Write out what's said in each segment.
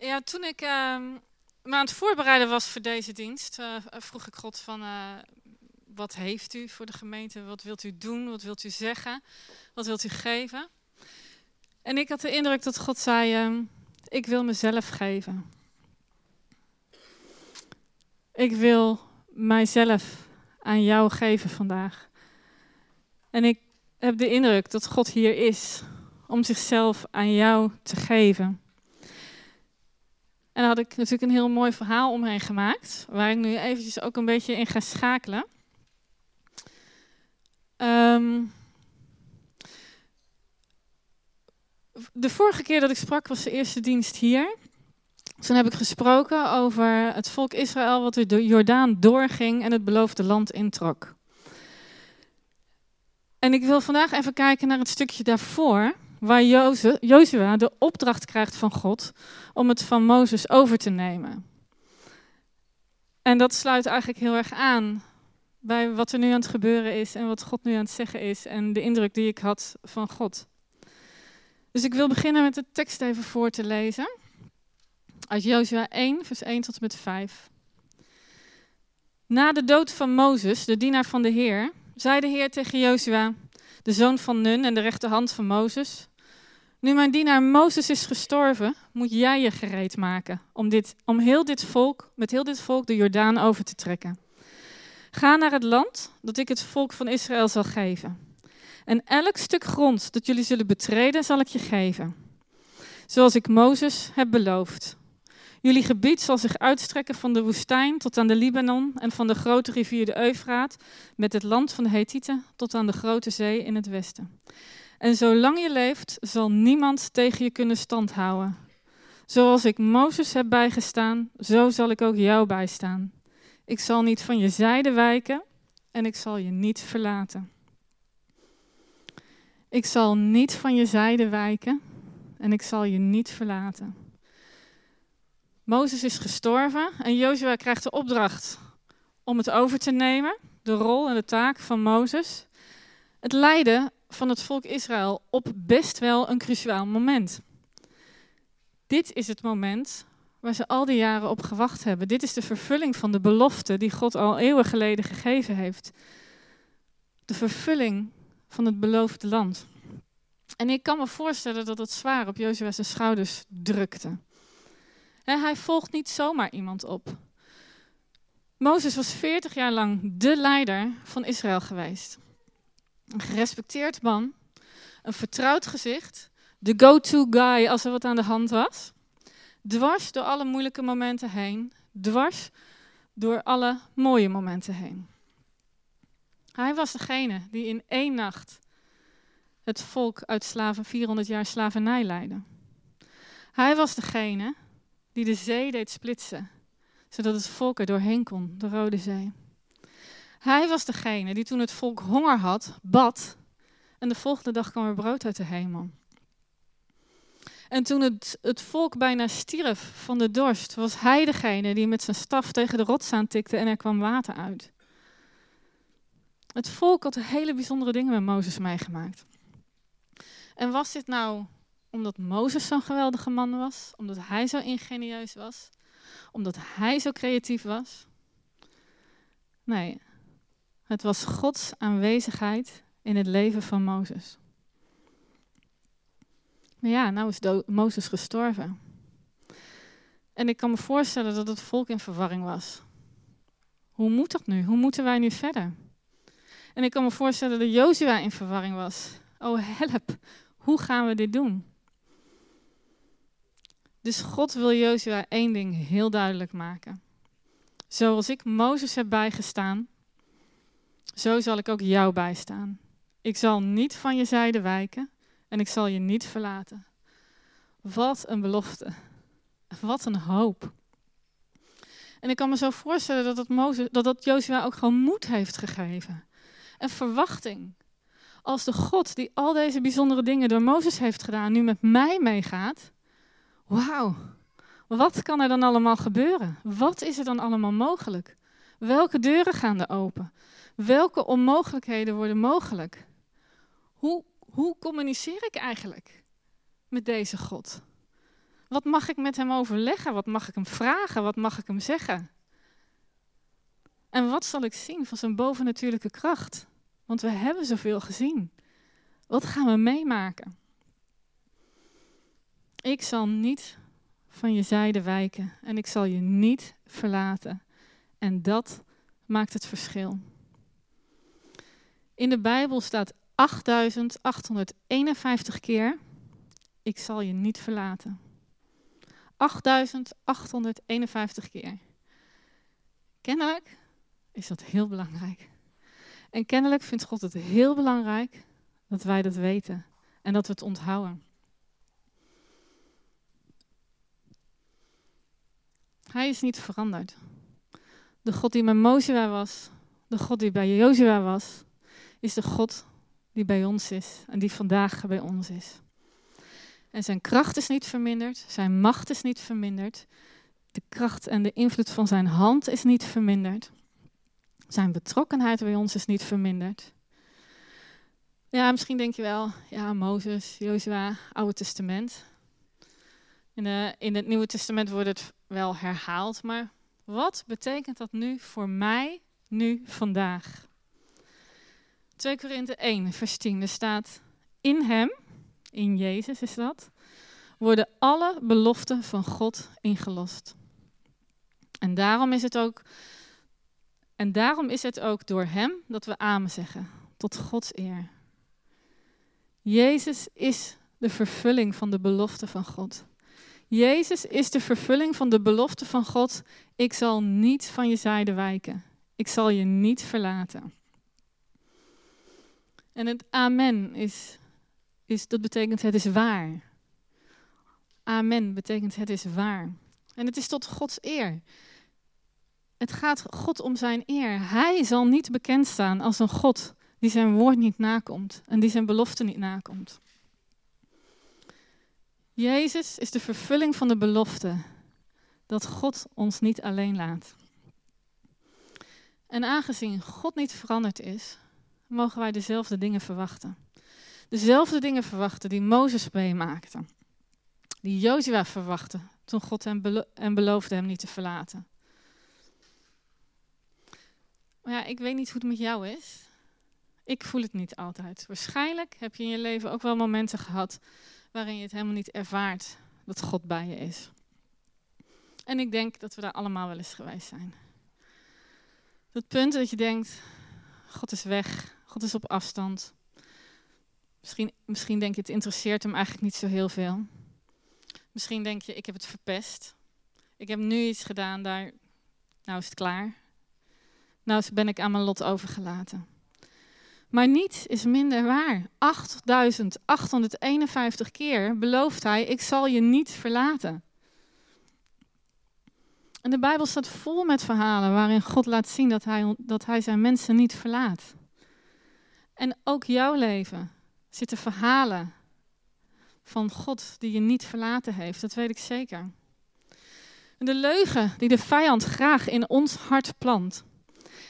Ja, toen ik uh, me aan het voorbereiden was voor deze dienst, uh, vroeg ik God van, uh, wat heeft u voor de gemeente? Wat wilt u doen? Wat wilt u zeggen? Wat wilt u geven? En ik had de indruk dat God zei, ehm, ik wil mezelf geven. Ik wil mijzelf aan jou geven vandaag. En ik heb de indruk dat God hier is om zichzelf aan jou te geven. En daar had ik natuurlijk een heel mooi verhaal omheen gemaakt, waar ik nu eventjes ook een beetje in ga schakelen. Um, de vorige keer dat ik sprak was de eerste dienst hier. Toen heb ik gesproken over het volk Israël wat de Jordaan doorging en het beloofde land introk. En ik wil vandaag even kijken naar het stukje daarvoor, waar Jozua de opdracht krijgt van God om het van Mozes over te nemen. En dat sluit eigenlijk heel erg aan bij wat er nu aan het gebeuren is en wat God nu aan het zeggen is en de indruk die ik had van God. Dus ik wil beginnen met de tekst even voor te lezen. Uit Jozua 1, vers 1 tot en met 5. Na de dood van Mozes, de dienaar van de Heer, zei de Heer tegen Jozua, de zoon van Nun en de rechterhand van Mozes: Nu mijn dienaar Mozes is gestorven, moet jij je gereed maken om, dit, om heel dit volk, met heel dit volk de Jordaan over te trekken. Ga naar het land dat ik het volk van Israël zal geven. En elk stuk grond dat jullie zullen betreden, zal ik je geven. Zoals ik Mozes heb beloofd. Jullie gebied zal zich uitstrekken van de woestijn tot aan de Libanon en van de grote rivier de Eufraat met het land van de Hethieten tot aan de grote zee in het westen. En zolang je leeft, zal niemand tegen je kunnen standhouden. Zoals ik Mozes heb bijgestaan, zo zal ik ook jou bijstaan. Ik zal niet van je zijde wijken en ik zal je niet verlaten. Ik zal niet van je zijde wijken en ik zal je niet verlaten. Mozes is gestorven en Jozua krijgt de opdracht om het over te nemen, de rol en de taak van Mozes. Het leiden van het volk Israël op best wel een cruciaal moment. Dit is het moment waar ze al die jaren op gewacht hebben. Dit is de vervulling van de belofte die God al eeuwen geleden gegeven heeft. De vervulling van het beloofde land. En ik kan me voorstellen dat het zwaar op Jozua's schouders drukte. Hij volgt niet zomaar iemand op. Mozes was 40 jaar lang de leider van Israël geweest. Een gerespecteerd man, een vertrouwd gezicht, de go-to guy als er wat aan de hand was. Dwars door alle moeilijke momenten heen, dwars door alle mooie momenten heen. Hij was degene die in één nacht het volk uit slaven, 400 jaar slavernij leidde. Hij was degene die de zee deed splitsen, zodat het volk er doorheen kon, de Rode Zee. Hij was degene die toen het volk honger had, bad en de volgende dag kwam er brood uit de hemel. En toen het, het volk bijna stierf van de dorst, was hij degene die met zijn staf tegen de rots aantikte en er kwam water uit. Het volk had hele bijzondere dingen met Mozes meegemaakt. En was dit nou omdat Mozes zo'n geweldige man was? Omdat hij zo ingenieus was? Omdat hij zo creatief was? Nee, het was Gods aanwezigheid in het leven van Mozes. Maar ja, nou is Mozes gestorven. En ik kan me voorstellen dat het volk in verwarring was. Hoe moet dat nu? Hoe moeten wij nu verder? En ik kan me voorstellen dat Jozua in verwarring was. Oh help, hoe gaan we dit doen? Dus God wil Jozua één ding heel duidelijk maken. Zoals ik Mozes heb bijgestaan, zo zal ik ook jou bijstaan. Ik zal niet van je zijde wijken en ik zal je niet verlaten. Wat een belofte. Wat een hoop. En ik kan me zo voorstellen dat dat, Mozes, dat, dat Jozua ook gewoon moed heeft gegeven. En verwachting als de God die al deze bijzondere dingen door Mozes heeft gedaan, nu met mij meegaat, wauw, wat kan er dan allemaal gebeuren? Wat is er dan allemaal mogelijk? Welke deuren gaan er open? Welke onmogelijkheden worden mogelijk? Hoe, hoe communiceer ik eigenlijk met deze God? Wat mag ik met hem overleggen? Wat mag ik hem vragen? Wat mag ik hem zeggen? En wat zal ik zien van zijn bovennatuurlijke kracht? Want we hebben zoveel gezien. Wat gaan we meemaken? Ik zal niet van je zijde wijken en ik zal je niet verlaten. En dat maakt het verschil. In de Bijbel staat 8851 keer: Ik zal je niet verlaten. 8851 keer. Kennelijk is dat heel belangrijk. En kennelijk vindt God het heel belangrijk dat wij dat weten en dat we het onthouden. Hij is niet veranderd. De God die bij Mozes was, de God die bij Jozua was, is de God die bij ons is en die vandaag bij ons is. En zijn kracht is niet verminderd, zijn macht is niet verminderd, de kracht en de invloed van zijn hand is niet verminderd. Zijn betrokkenheid bij ons is niet verminderd. Ja, misschien denk je wel, ja, Mozes, Jozua, Oude Testament. In, de, in het Nieuwe Testament wordt het wel herhaald, maar wat betekent dat nu voor mij, nu, vandaag? 2 Korinthe 1, vers 10, er staat, in hem, in Jezus is dat, worden alle beloften van God ingelost. En daarom is het ook, en daarom is het ook door hem dat we amen zeggen, tot Gods eer. Jezus is de vervulling van de belofte van God. Jezus is de vervulling van de belofte van God. Ik zal niet van je zijde wijken. Ik zal je niet verlaten. En het amen is, is, dat betekent het is waar. Amen betekent het is waar. En het is tot Gods eer. Het gaat God om zijn eer. Hij zal niet bekend staan als een God die zijn woord niet nakomt en die zijn belofte niet nakomt. Jezus is de vervulling van de belofte dat God ons niet alleen laat. En aangezien God niet veranderd is, mogen wij dezelfde dingen verwachten. Dezelfde dingen verwachten die Mozes meemaakte. Die Jozua verwachtte toen God hem en beloofde hem niet te verlaten. Maar ja, ik weet niet hoe het met jou is. Ik voel het niet altijd. Waarschijnlijk heb je in je leven ook wel momenten gehad waarin je het helemaal niet ervaart dat God bij je is. En ik denk dat we daar allemaal wel eens geweest zijn. Het punt dat je denkt, God is weg, God is op afstand. Misschien, misschien denk je, het interesseert hem eigenlijk niet zo heel veel. Misschien denk je, ik heb het verpest. Ik heb nu iets gedaan, daar, nou is het klaar. Nou ben ik aan mijn lot overgelaten. Maar niets is minder waar. 8851 keer belooft hij: Ik zal je niet verlaten. En de Bijbel staat vol met verhalen waarin God laat zien dat hij, dat hij zijn mensen niet verlaat. En ook jouw leven zitten verhalen van God die je niet verlaten heeft. Dat weet ik zeker. de leugen die de vijand graag in ons hart plant.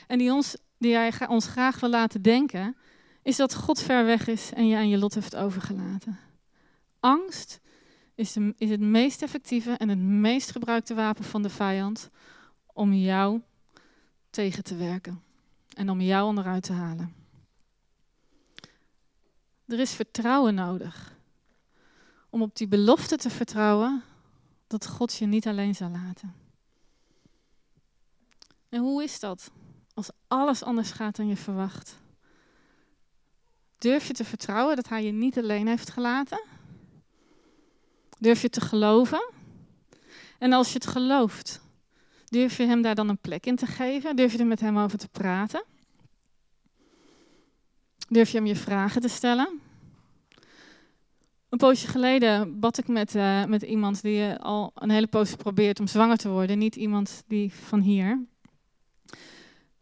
En die ons die hij ons graag wil laten denken, is dat God ver weg is en je aan je lot heeft overgelaten. Angst is, is het meest effectieve en het meest gebruikte wapen van de vijand om jou tegen te werken en om jou onderuit te halen. Er is vertrouwen nodig om op die belofte te vertrouwen dat God je niet alleen zal laten. En hoe is dat? Als alles anders gaat dan je verwacht? Durf je te vertrouwen dat Hij je niet alleen heeft gelaten? Durf je te geloven? En als je het gelooft, durf je Hem daar dan een plek in te geven? Durf je er met Hem over te praten? Durf je Hem je vragen te stellen? Een poosje geleden bad ik met, uh, met iemand die al een hele poos probeert om zwanger te worden. Niet iemand die van hier.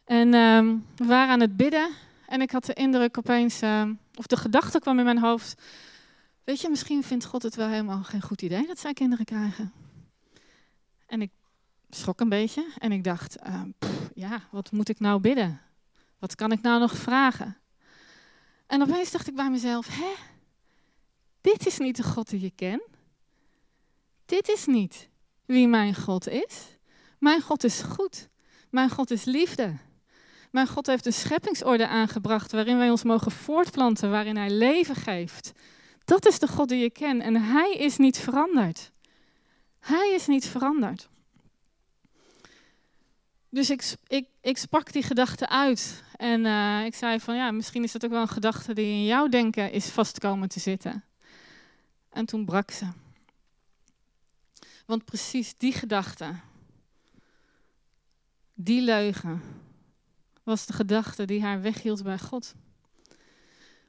En um, we waren aan het bidden en ik had de indruk opeens, uh, of de gedachte kwam in mijn hoofd. Weet je, misschien vindt God het wel helemaal geen goed idee dat zij kinderen krijgen. En ik schrok een beetje en ik dacht, pff, ja, wat moet ik nou bidden? Wat kan ik nou nog vragen? En opeens dacht ik bij mezelf, hè? Dit is niet de God die je kent. dit is niet wie mijn God is. Mijn God is goed. Mijn God is liefde. Mijn God heeft een scheppingsorde aangebracht waarin wij ons mogen voortplanten, waarin Hij leven geeft. Dat is de God die je kent en Hij is niet veranderd. Hij is niet veranderd. Dus ik, ik, ik sprak die gedachte uit en uh, ik zei van ja, misschien is dat ook wel een gedachte die in jouw denken is vastkomen te zitten. En toen brak ze. Want precies die gedachte, die leugen, was de gedachte die haar weghield bij God.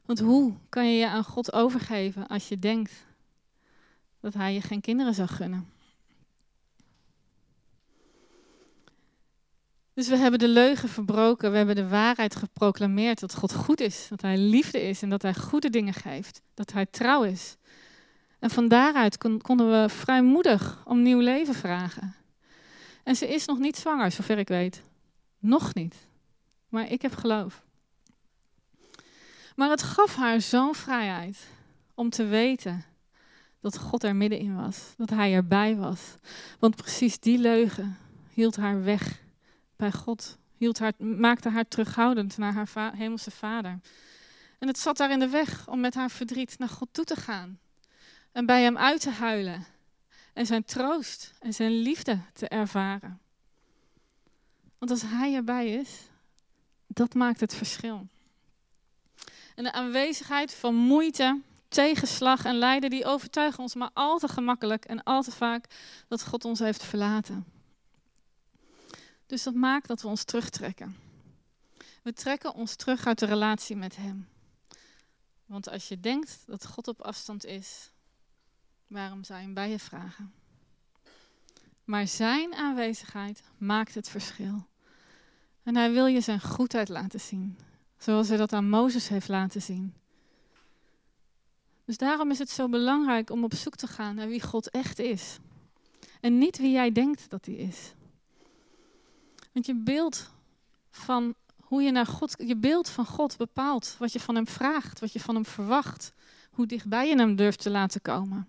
Want hoe kan je je aan God overgeven als je denkt dat Hij je geen kinderen zou gunnen? Dus we hebben de leugen verbroken, we hebben de waarheid geproclameerd dat God goed is, dat Hij liefde is en dat Hij goede dingen geeft, dat Hij trouw is. En van daaruit konden we vrijmoedig om nieuw leven vragen. En ze is nog niet zwanger, zover ik weet. Nog niet. Maar ik heb geloof. Maar het gaf haar zo'n vrijheid om te weten dat God er middenin was, dat Hij erbij was. Want precies die leugen hield haar weg bij God, hield haar, maakte haar terughoudend naar haar hemelse vader. En het zat daar in de weg om met haar verdriet naar God toe te gaan en bij Hem uit te huilen en zijn troost en zijn liefde te ervaren. Want als Hij erbij is, dat maakt het verschil. En de aanwezigheid van moeite, tegenslag en lijden, die overtuigen ons maar al te gemakkelijk en al te vaak dat God ons heeft verlaten. Dus dat maakt dat we ons terugtrekken. We trekken ons terug uit de relatie met Hem. Want als je denkt dat God op afstand is, waarom zou je Hem bij je vragen? Maar Zijn aanwezigheid maakt het verschil. En Hij wil je Zijn goedheid laten zien, zoals Hij dat aan Mozes heeft laten zien. Dus daarom is het zo belangrijk om op zoek te gaan naar wie God echt is. En niet wie jij denkt dat hij is. Want je beeld van hoe je naar God, je beeld van God bepaalt wat je van hem vraagt, wat je van hem verwacht, hoe dichtbij je hem durft te laten komen.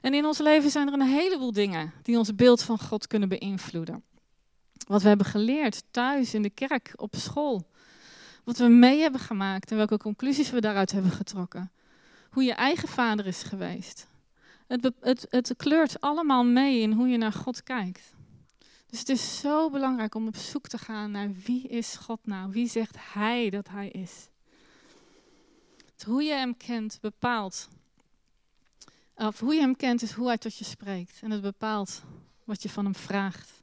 En in ons leven zijn er een heleboel dingen die ons beeld van God kunnen beïnvloeden. Wat we hebben geleerd thuis, in de kerk, op school. Wat we mee hebben gemaakt en welke conclusies we daaruit hebben getrokken. Hoe je eigen vader is geweest. Het, het, het kleurt allemaal mee in hoe je naar God kijkt. Dus het is zo belangrijk om op zoek te gaan naar wie is God nou? Wie zegt Hij dat Hij is? hoe je Hem kent bepaalt. Of hoe je Hem kent is hoe Hij tot je spreekt. En het bepaalt wat je van Hem vraagt.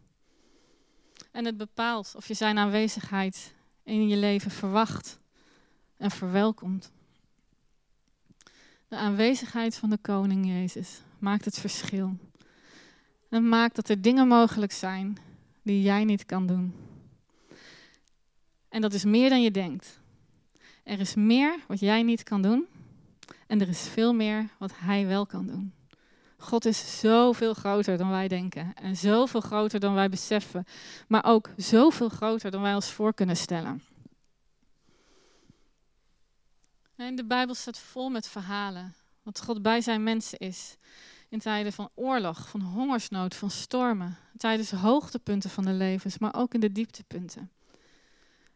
En het bepaalt of je Zijn aanwezigheid in je leven verwacht en verwelkomt. De aanwezigheid van de Koning Jezus maakt het verschil. En maakt dat er dingen mogelijk zijn die jij niet kan doen. En dat is meer dan je denkt. Er is meer wat jij niet kan doen. En er is veel meer wat Hij wel kan doen. God is zoveel groter dan wij denken. En zoveel groter dan wij beseffen. Maar ook zoveel groter dan wij ons voor kunnen stellen. En de Bijbel staat vol met verhalen. Wat God bij zijn mensen is in tijden van oorlog, van hongersnood, van stormen, tijdens hoogtepunten van de levens, maar ook in de dieptepunten.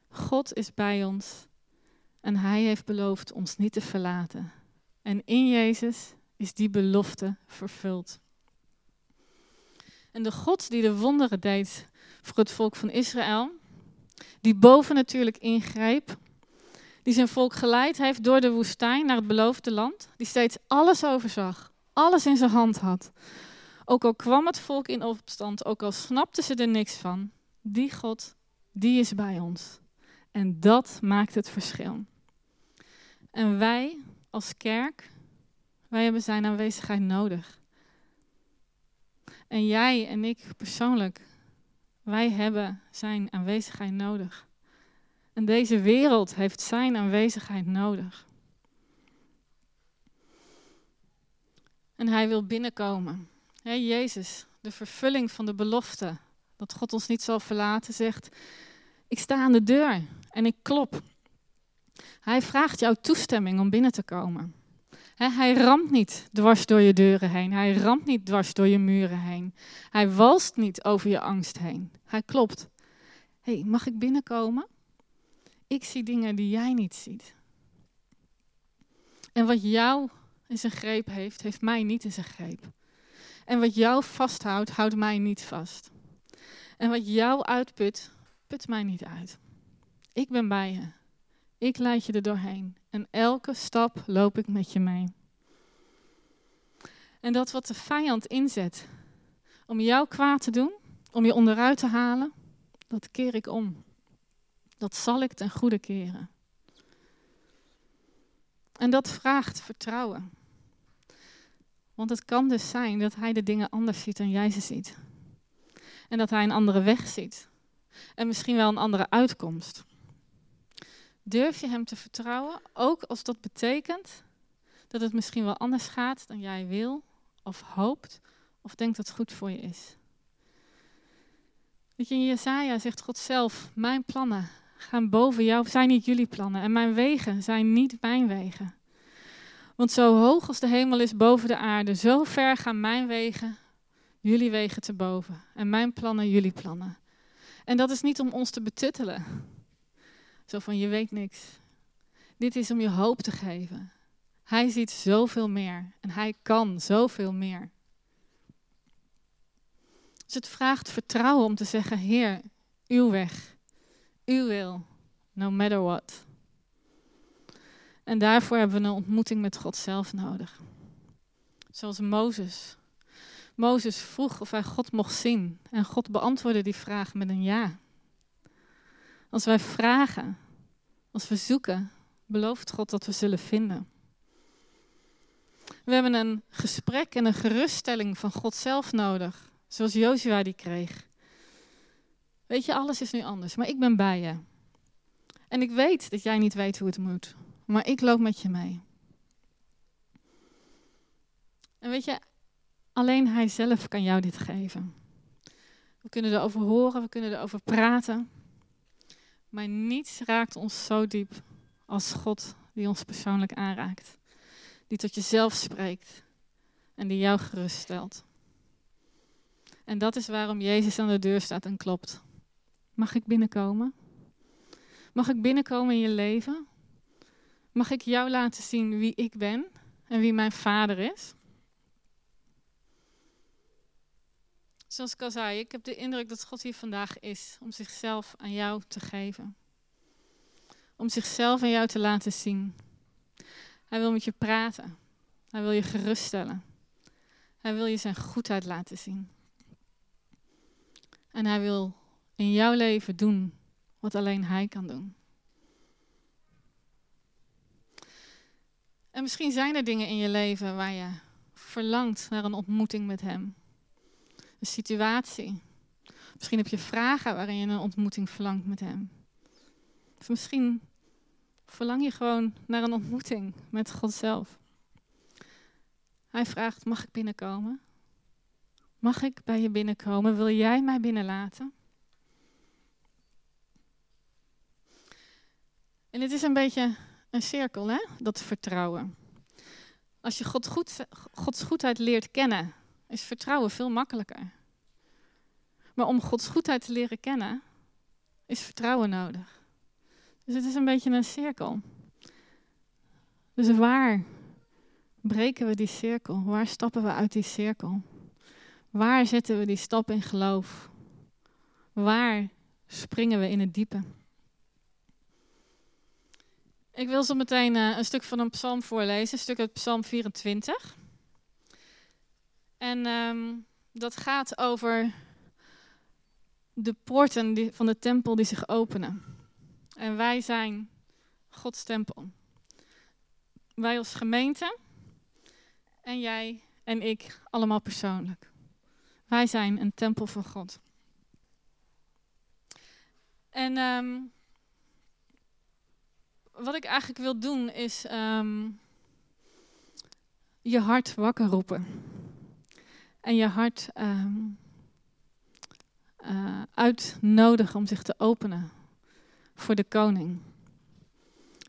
God is bij ons en Hij heeft beloofd ons niet te verlaten. En in Jezus is die belofte vervuld. En de God die de wonderen deed voor het volk van Israël, die boven natuurlijk ingreep, die zijn volk geleid heeft door de woestijn naar het beloofde land, die steeds alles overzag, alles in zijn hand had. Ook al kwam het volk in opstand, ook al snapten ze er niks van, die God, die is bij ons. En dat maakt het verschil. En wij als kerk, wij hebben zijn aanwezigheid nodig. En jij en ik persoonlijk, wij hebben zijn aanwezigheid nodig. En deze wereld heeft zijn aanwezigheid nodig. En hij wil binnenkomen. Jezus, de vervulling van de belofte dat God ons niet zal verlaten, zegt: Ik sta aan de deur en ik klop. Hij vraagt jouw toestemming om binnen te komen. Hij ramt niet dwars door je deuren heen. Hij ramt niet dwars door je muren heen. Hij walst niet over je angst heen. Hij klopt. Hé, hey, mag ik binnenkomen? Ik zie dingen die jij niet ziet. En wat jou in zijn greep heeft, heeft mij niet in zijn greep. En wat jou vasthoudt, houdt mij niet vast. En wat jou uitput, put mij niet uit. Ik ben bij je. Ik leid je er doorheen. En elke stap loop ik met je mee. En dat wat de vijand inzet om jou kwaad te doen, om je onderuit te halen, dat keer ik om. Dat zal ik ten goede keren. En dat vraagt vertrouwen. Want het kan dus zijn dat hij de dingen anders ziet dan jij ze ziet. En dat hij een andere weg ziet. En misschien wel een andere uitkomst. Durf je hem te vertrouwen, ook als dat betekent dat het misschien wel anders gaat dan jij wil, of hoopt, of denkt dat het goed voor je is. Weet je, in Jesaja zegt God zelf, mijn plannen gaan boven jou, zijn niet jullie plannen. En mijn wegen zijn niet mijn wegen. Want zo hoog als de hemel is boven de aarde, zo ver gaan mijn wegen, jullie wegen te boven. En mijn plannen, jullie plannen. En dat is niet om ons te betuttelen. Zo van, je weet niks. Dit is om je hoop te geven. Hij ziet zoveel meer en hij kan zoveel meer. Dus het vraagt vertrouwen om te zeggen, Heer, uw weg, uw wil, no matter what. En daarvoor hebben we een ontmoeting met God zelf nodig. Zoals Mozes. Mozes vroeg of hij God mocht zien en God beantwoordde die vraag met een ja. Als wij vragen, als we zoeken, belooft God dat we zullen vinden. We hebben een gesprek en een geruststelling van God zelf nodig, zoals Jozua die kreeg. Weet je, alles is nu anders, maar ik ben bij je. En ik weet dat jij niet weet hoe het moet, maar ik loop met je mee. En weet je, alleen Hij zelf kan jou dit geven. We kunnen erover horen, we kunnen erover praten. Maar niets raakt ons zo diep als God die ons persoonlijk aanraakt. Die tot jezelf spreekt en die jou geruststelt. En dat is waarom Jezus aan de deur staat en klopt. Mag ik binnenkomen? Mag ik binnenkomen in je leven? Mag ik jou laten zien wie ik ben en wie mijn vader is? Zoals ik al zei, ik heb de indruk dat God hier vandaag is om zichzelf aan jou te geven. Om zichzelf aan jou te laten zien. Hij wil met je praten. Hij wil je geruststellen. Hij wil je zijn goedheid laten zien. En hij wil in jouw leven doen wat alleen hij kan doen. En misschien zijn er dingen in je leven waar je verlangt naar een ontmoeting met hem een situatie. Misschien heb je vragen waarin je een ontmoeting verlangt met Hem. Of misschien verlang je gewoon naar een ontmoeting met God zelf. Hij vraagt: Mag ik binnenkomen? Mag ik bij je binnenkomen? Wil jij mij binnenlaten? En het is een beetje een cirkel, hè? dat vertrouwen. Als je God goed, Gods goedheid leert kennen, is vertrouwen veel makkelijker. Maar om Gods goedheid te leren kennen, is vertrouwen nodig. Dus het is een beetje een cirkel. Dus waar breken we die cirkel? Waar stappen we uit die cirkel? Waar zetten we die stap in geloof? Waar springen we in het diepe? Ik wil zo meteen uh, een stuk van een psalm voorlezen, een stuk uit Psalm 24. En um, dat gaat over de poorten van de tempel die zich openen. En wij zijn Gods tempel. Wij als gemeente en jij en ik allemaal persoonlijk. Wij zijn een tempel van God. En um, wat ik eigenlijk wil doen is um, je hart wakker roepen en je hart um, uh, uitnodigen om zich te openen voor de koning.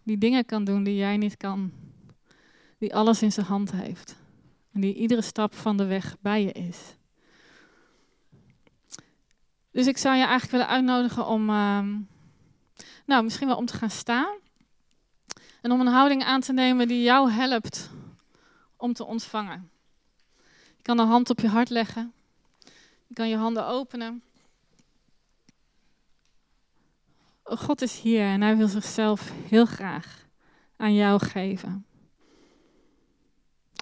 Die dingen kan doen die jij niet kan. die alles in zijn hand heeft en die iedere stap van de weg bij je is. Dus ik zou je eigenlijk willen uitnodigen om, ehm, nou, misschien wel om te gaan staan. En om een houding aan te nemen die jou helpt om te ontvangen. Je kan de hand op je hart leggen. Je kan je handen openen. God is hier en hij wil zichzelf heel graag aan jou geven.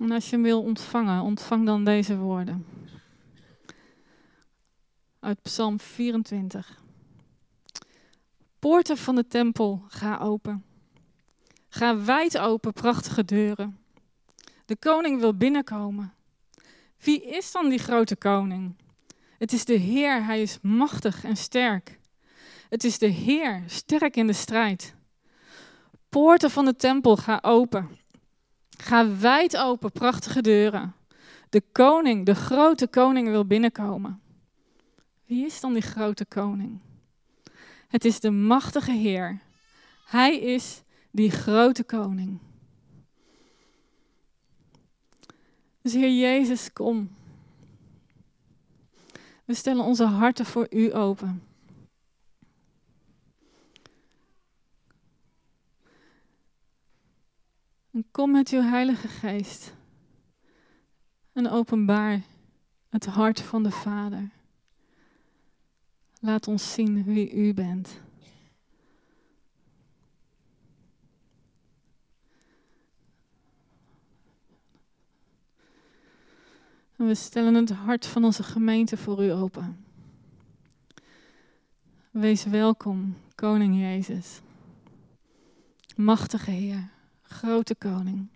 En als je hem wil ontvangen, ontvang dan deze woorden. Uit Psalm 24. Poorten van de tempel, ga open. Ga wijd open, prachtige deuren. De koning wil binnenkomen. Wie is dan die grote koning? Het is de Heer, hij is machtig en sterk. Het is de Heer, sterk in de strijd. Poorten van de tempel, ga open. Ga wijd open, prachtige deuren. De koning, de grote koning wil binnenkomen. Wie is dan die grote koning? Het is de machtige Heer. Hij is die grote koning. Dus Heer Jezus, kom. We stellen onze harten voor U open. En kom met uw Heilige Geest en openbaar het hart van de Vader. Laat ons zien wie U bent. En we stellen het hart van onze gemeente voor U open. Wees welkom, Koning Jezus. Machtige Heer grote koning.